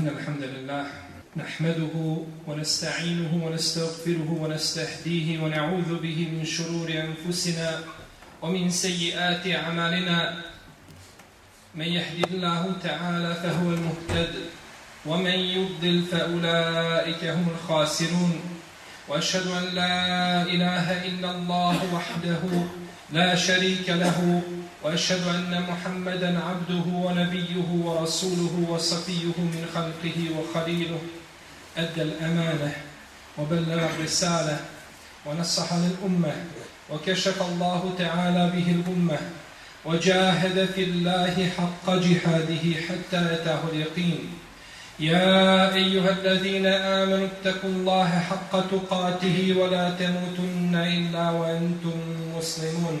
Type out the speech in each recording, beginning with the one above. إن الحمد لله نحمده ونستعينه ونستغفره ونستهديه ونعوذ به من شرور أنفسنا ومن سيئات أعمالنا من يهد الله تعالى فهو المهتد ومن يضل فأولئك هم الخاسرون وأشهد أن لا إله إلا الله وحده لا شريك له وأشهد أن محمدا عبده ونبيه ورسوله وصفيه من خلقه وخليله أدى الأمانة وبلغ الرسالة ونصح للأمة وكشف الله تعالى به الأمة وجاهد في الله حق جهاده حتى أتاه اليقين يا أيها الذين آمنوا اتقوا الله حق تقاته ولا تموتن إلا وأنتم مسلمون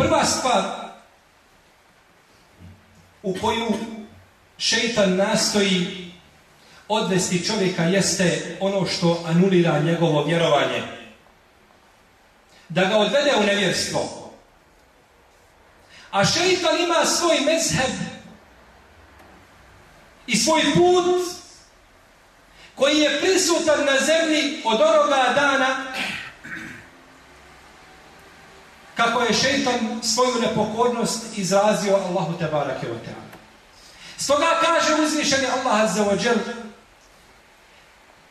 Prva stvar u koju šeitan nastoji odvesti čovjeka jeste ono što anulira njegovo vjerovanje. Da ga odvede u nevjerstvo. A šeitan ima svoj mezheb i svoj put koji je prisutan na zemlji od onoga dana kako je šeitan svoju nepokornost izrazio Allahu te barake o Stoga kaže uzvišeni Allah azza wa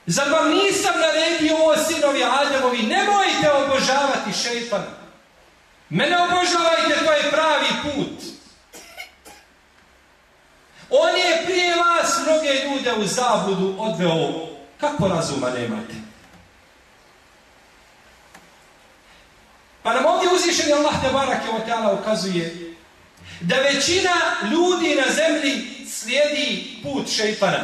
Zar vam nisam naredio ovo sinovi Ademovi, nemojte obožavati šeitana. Mene obožavajte, to je pravi put. On je prije vas mnoge ljude u zabudu odveo. Kako razuma nemate? Pa nam uzvišeni Allah te barake o ukazuje da većina ljudi na zemlji slijedi put šeitana.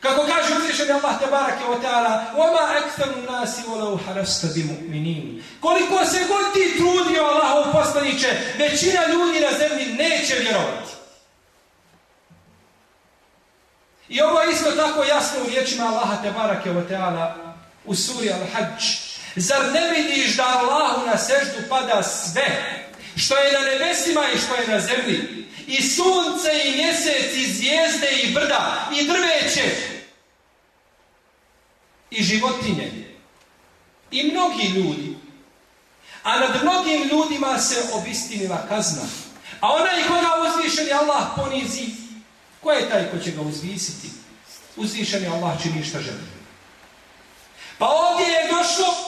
Kako kaže uzvišeni Allah te barake o teala وَمَا nasi volau harasta bi mu'minin. Koliko se god ti trudio Allahov poslaniče, većina ljudi na zemlji neće vjerovati. I ovo je isto tako jasno u riječima Allaha te barake o teala u suri Al-Hajj Zar ne vidiš da Allahu na seždu pada sve? Što je na nebesima i što je na zemlji. I sunce, i mjesec, i zvijezde, i brda, i drveće. I životinje. I mnogi ljudi. A nad mnogim ljudima se obistinila kazna. A onaj koga uzvišeni Allah ponizi, ko je taj ko će ga uzvisiti? Uzvišeni Allah čini šta želi. Pa ovdje je došlo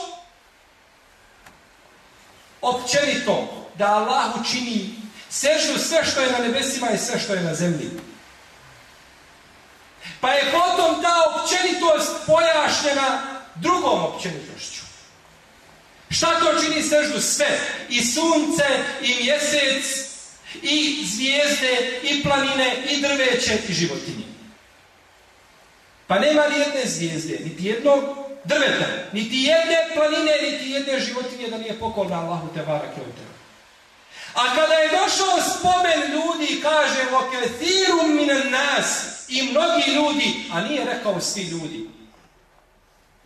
općenito da Allah učini sežu sve što je na nebesima i sve što je na zemlji. Pa je potom ta općenitost pojašnjena drugom općenitošću. Šta to čini sežu Sve. I sunce, i mjesec, i zvijezde, i planine, i drveće, i životinje. Pa nema ni jedne zvijezde, niti jednog drveta, niti jedne planine, niti jedne životinje da nije pokolna Allahu te barak A kada je došao spomen ljudi, kaže mi na nas i mnogi ljudi, a nije rekao svi ljudi.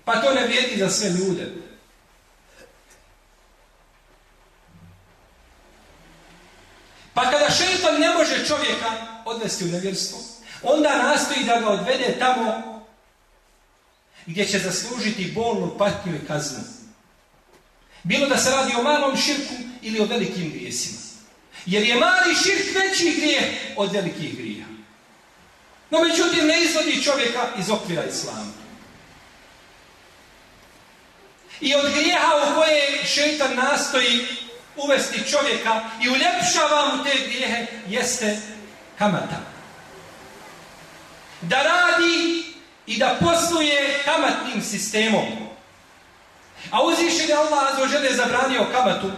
Pa to ne vrijedi za sve ljude. Pa kada šeitan ne može čovjeka odvesti u nevjerstvo, onda nastoji da ga odvede tamo gdje će zaslužiti bolnu patnju i kaznu. Bilo da se radi o malom širku ili o velikim grijesima. Jer je mali širk veći grije od velikih grija. No međutim ne izvodi čovjeka iz okvira islama. I od grijeha u koje šeitan nastoji uvesti čovjeka i uljepšava mu te grijehe jeste kamata. Da radi i da posluje kamatnim sistemom. A uzvišen je Allah je zabranio kamatu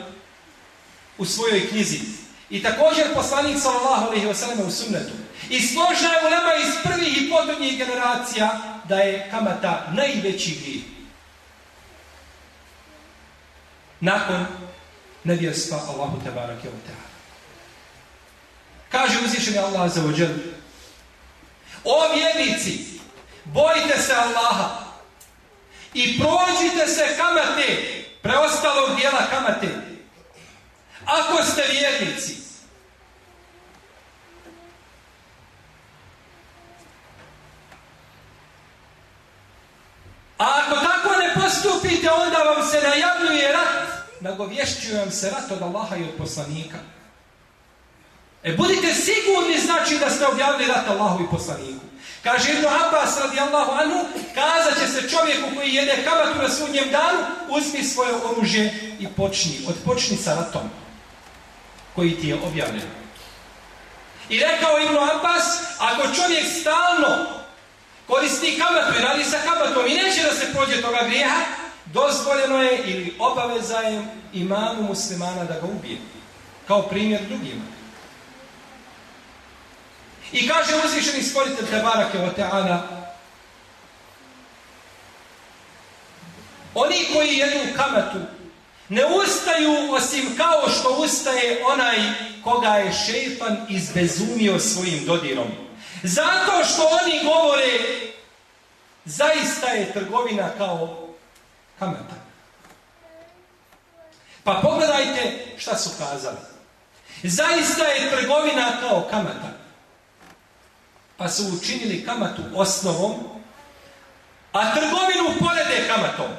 u svojoj knjizi. I također poslanik sallallahu alaihi u sunnetu. I složna je ulema iz prvih i podunjih generacija da je kamata najveći grijeh. Nakon nevjerstva Allahu te barake u Kaže uzvišen je Allah Azođele. O vjernici, bojite se Allaha i prođite se kamate, preostalog dijela kamate. Ako ste vjernici, A ako tako ne postupite, onda vam se najavljuje rat. Nagovješćuje vam se rat od Allaha i od poslanika. E budite sigurni znači da ste objavili rat Allahu i poslaniku. Kaže Ibn Abbas radijallahu anhu, kazat će se čovjeku koji jede kabatu na sudnjem danu, uzmi svoje oružje i počni. Odpočni sa ratom koji ti je objavljen. I rekao Ibn Abbas, ako čovjek stalno koristi kamatu i radi sa kamatom i neće da se prođe toga grijeha, dozvoljeno je ili obavezajem imamu muslimana da ga ubije. Kao primjer drugima. I kaže uzvišeni stvoritelj barake o Teana, oni koji jedu kamatu ne ustaju osim kao što ustaje onaj koga je šepan izbezumio svojim dodirom. Zato što oni govore zaista je trgovina kao kamata. Pa pogledajte šta su kazali. Zaista je trgovina kao kamata pa su učinili kamatu osnovom, a trgovinu porede kamatom.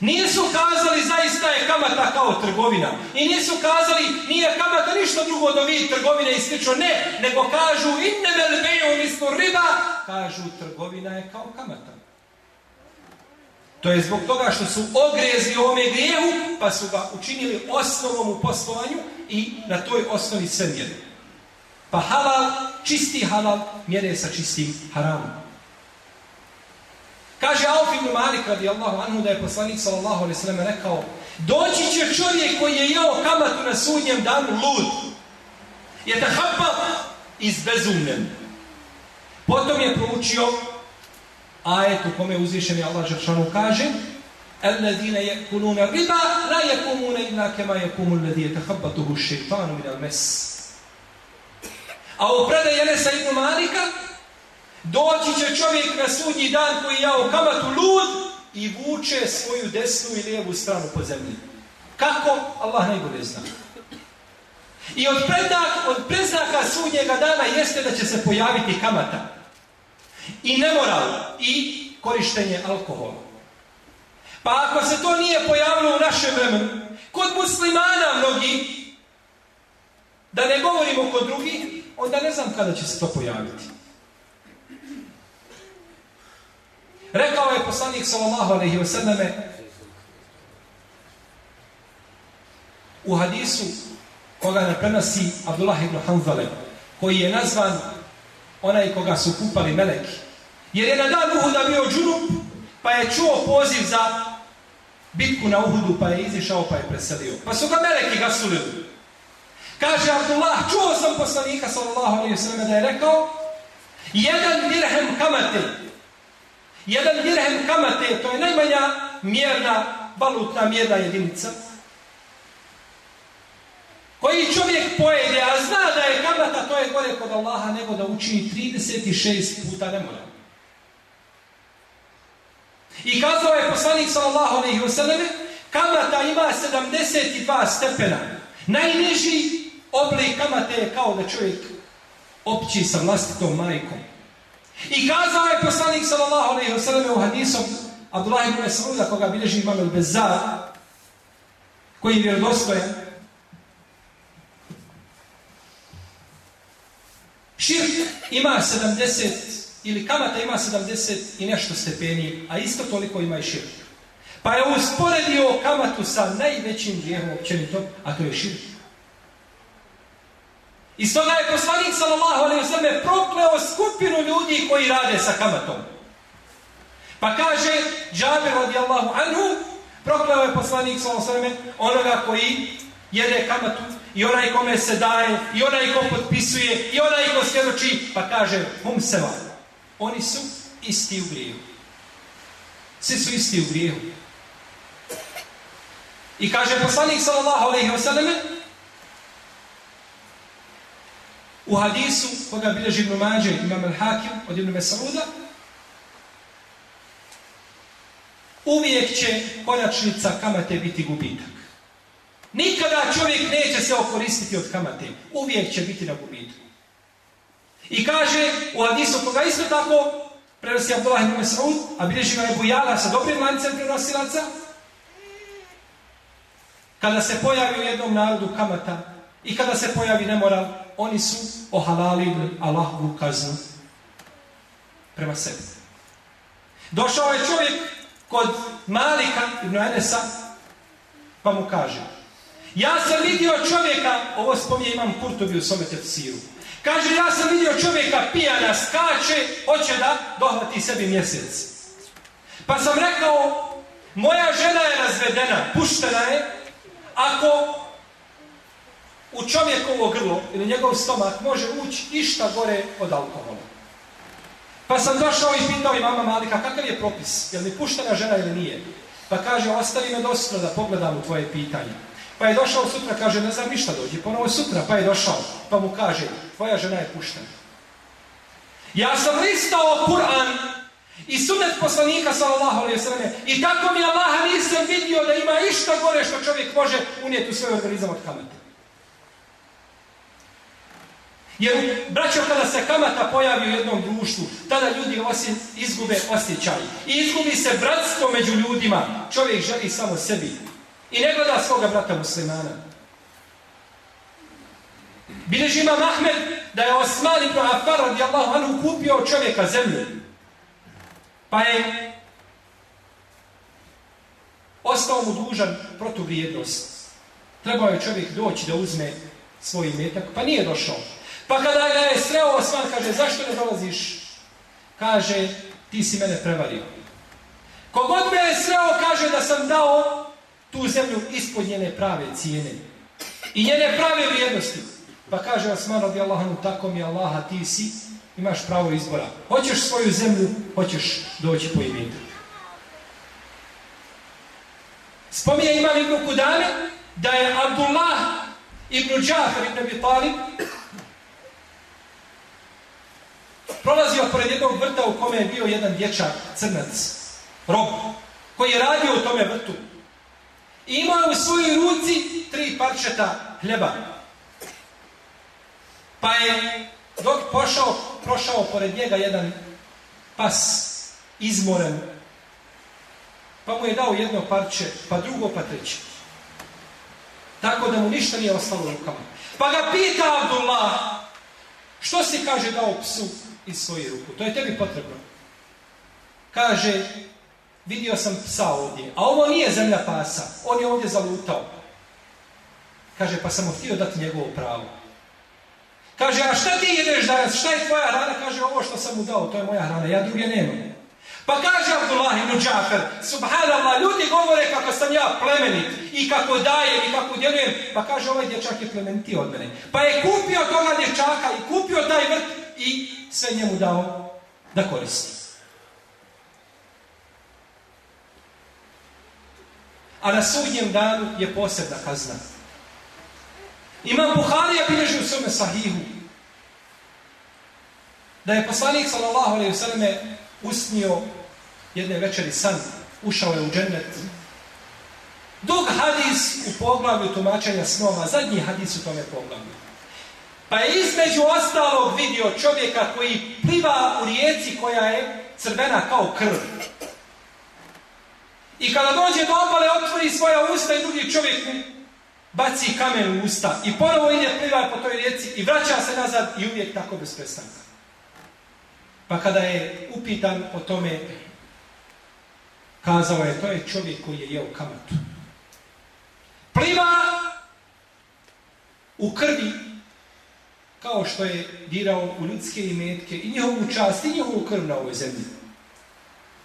Nisu kazali zaista je kamata kao trgovina. I nisu kazali nije kamata ništa drugo do vi trgovine i slično. Ne, nego kažu innevel veju mislu riba, kažu trgovina je kao kamata. To je zbog toga što su ogrezli ovome grijehu, pa su ga učinili osnovom u poslovanju i na toj osnovi sedjeli. Pa halal, čisti halal, mjere sa čistim haramom. Kaže Auf ibn Malik radijallahu anhu da je poslanik sallallahu alaihi sallam rekao Doći će čovjek koji je jeo kamatu na sudnjem danu lud. Je da izbezumljen. Potom je proučio ajet u kome i Allah Žešanu kaže je kumune الربا لا يقومون إلا كما يقوم tuhu šeitanu min al mes. A u predaj Enesa Malika doći će čovjek na sudnji dan koji ja u kamatu lud i vuče svoju desnu i lijevu stranu po zemlji. Kako? Allah najbolje zna. I od, predak, od sudnjega dana jeste da će se pojaviti kamata. I nemoral. I korištenje alkohola. Pa ako se to nije pojavilo u našem vremenu, kod muslimana mnogi, da ne govorimo kod drugih, onda ne znam kada će se to pojaviti. Rekao je poslanik sallallahu alejhi ve u hadisu koga ne prenosi Abdullah ibn Hanzale, koji je nazvan onaj koga su kupali meleki. Jer je na dan Uhuda bio džunup, pa je čuo poziv za bitku na Uhudu, pa je izišao, pa je preselio. Pa su ga meleki gasulili. Kaže Abdullah, čuo sam poslanika sallallahu alaihi sallam da je rekao jedan dirhem kamate, jedan dirhem kamate, to je najmanja mjerna, valutna mjerna jedinica, koji čovjek pojede, a zna da je kamata, to je gore kod Allaha, nego da učini 36 puta ne mora. I kazao je poslanik sallallahu alaihi sallam, kamata ima 72 stepena. Najniži oblik kamate je kao da čovjek opći sa vlastitom majkom. I kazao je poslanik sallallahu alaihi wa u hadisom Abdullah ibn Mas'uda koga bilježi imam el Bezar koji je vjerodostojan Širk ima 70 ili kamata ima 70 i nešto stepeni, a isto toliko ima i širk. Pa je usporedio kamatu sa najvećim grijehom općenito, a to je širk. I stoga je poslanik sallallahu alejhi ve prokleo skupinu ljudi koji rade sa kamatom. Pa kaže Džabir radijallahu anhu, prokleo je poslanik sallallahu alejhi onoga koji jede kamatu i onaj kome se daje i onaj ko potpisuje i onaj ko svjedoči, pa kaže hum va. Oni su isti u grijehu. Svi su isti u grijehu. I kaže poslanik sallallahu alejhi ve u hadisu koga bilježi Ibn Mađe, Imam al-Hakim od Ibn Mesauda, uvijek će konačnica kamate biti gubitak. Nikada čovjek neće se okoristiti od kamate. Uvijek će biti na gubitku. I kaže u hadisu koga isto tako prenosi Abdullah ibn Mas'ud, a bilježi ga je Bujala sa dobrim lancem prenosilaca, kada se pojavi u jednom narodu kamata i kada se pojavi nemoral, oni su ohalalili Allahovu kaznu prema sebi. Došao je čovjek kod Malika ibn Enesa, pa mu kaže, ja sam vidio čovjeka, ovo spominje imam Kurtobi u svome kaže, ja sam vidio čovjeka pijana, skače, hoće da dohvati sebi mjesec. Pa sam rekao, moja žena je razvedena, puštena je, ako u čovjekovo grlo ili njegov stomak može ući išta gore od alkohola. Pa sam došao i pitao mama Malika kakav je propis, je li puštena žena ili nije. Pa kaže ostavi me dosta da pogledam u tvoje pitanje. Pa je došao sutra, kaže ne znam ništa dođi, ponovo sutra, pa je došao. Pa mu kaže tvoja žena je puštena. Ja sam listao Kur'an i sunet poslanika sallallahu i tako mi Allaha nisam vidio da ima išta gore što čovjek može unijeti u svoj organizam od kamete. Jer, braćo, kada se kamata pojavi u jednom društvu, tada ljudi izgube osjećaj. I izgubi se bratstvo među ljudima. Čovjek želi samo sebi. I ne gleda svoga brata muslimana. Bileži ima Ahmed da je Osman ibn radijallahu anhu kupio čovjeka zemlju. Pa je ostao mu dužan protuvrijednost. Trebao je čovjek doći da uzme svoj metak, pa nije došao. Pa kada ga je sreo Osman, kaže, zašto ne dolaziš? Kaže, ti si mene prevario. Kogod me je sreo, kaže da sam dao tu zemlju ispod njene prave cijene i njene prave vrijednosti. Pa kaže Osman radi Allahanu, tako mi Allaha, ti si, imaš pravo izbora. Hoćeš svoju zemlju, hoćeš doći po imenu. Spominje Imam Ibn da je Abdullah Ibn Džafar Ibn Abi prolazio pored jednog vrta u kome je bio jedan dječak, crnac, rob, koji je radio u tome vrtu. I imao u svojoj ruci tri parčeta hljeba. Pa je dok pošao, prošao pored njega jedan pas izmoren, pa mu je dao jedno parče, pa drugo, pa treće. Tako da mu ništa nije ostalo u rukama. Pa ga pita Abdullah, što si kaže dao psu? iz svoje ruku. To je tebi potrebno. Kaže, vidio sam psa ovdje, a ovo nije zemlja pasa, on je ovdje zalutao. Kaže, pa sam mu htio dati njegovo pravo. Kaže, a šta ti jedeš danas, šta je tvoja hrana? Kaže, ovo što sam mu dao, to je moja hrana, ja druge nemam. Pa kaže Abdullah ibn Džafer, subhanallah, ljudi govore kako sam ja plemenit i kako dajem i kako djelujem. Pa kaže, ovaj dječak je plemenitiji od mene. Pa je kupio toga dječaka i kupio taj vrt i sve njemu dao da koristi. A na sudnjem danu je posebna kazna. Imam je bilježi u svome sahihu da je poslanik sallallahu alaihi usnio jedne večeri san, ušao je u džennet. dok hadis u poglavlju tumačenja snova, zadnji hadis u tome poglavlju. Pa je između ostalog vidio čovjeka koji pliva u rijeci koja je crvena kao krv. I kada dođe do obale, otvori svoja usta i drugi čovjek baci kamen u usta. I ponovo ide pliva po toj rijeci i vraća se nazad i uvijek tako bez prestanka. Pa kada je upitan o tome, kazao je, to je čovjek koji je jeo kamatu. Pliva u krvi kao što je dirao u ljudske imetke i njihovu čast i njihovu krv na ovoj zemlji.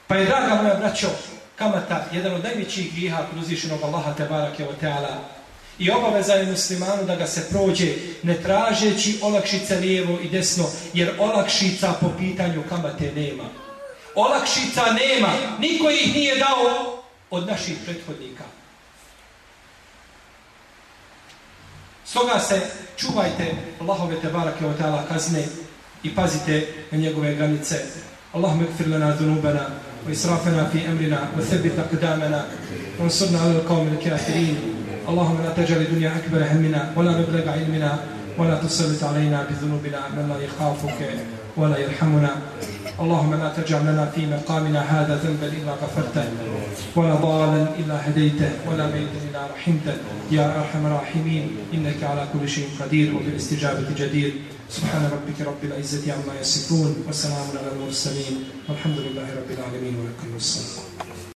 Pa je, draga moja braćo, kamata jedan od najvećih griha kod uzvišenog Allaha Tebarake o Teala i obaveza je muslimanu da ga se prođe ne tražeći olakšice lijevo i desno, jer olakšica po pitanju kamate nema. Olakšica nema, niko ih nije dao od naših prethodnika. Stoga se čuvajte Allahove te barake o kazne i pazite na njegove granice. Allahum ekfir lana dhunubana, wa israfana fi amrina, wa thebit akdamana wa ansurna ala al-qawmi al-kafirin Allahum la tajali dunja akbar hamina wa la meblega ilmina wa la tusallit alejna bi dhunubina man la yakhafuke wa la yarhamuna اللهم لا تجعل لنا في مقامنا هذا ذنبا إلا غفرته ولا ضالا إلا هديته ولا ميتا إلا رحمته يا أرحم الراحمين إنك على كل شيء قدير وبالاستجابة جدير سبحان ربك رب العزة عما يصفون وسلام على المرسلين والحمد لله رب العالمين ولكم الصلاة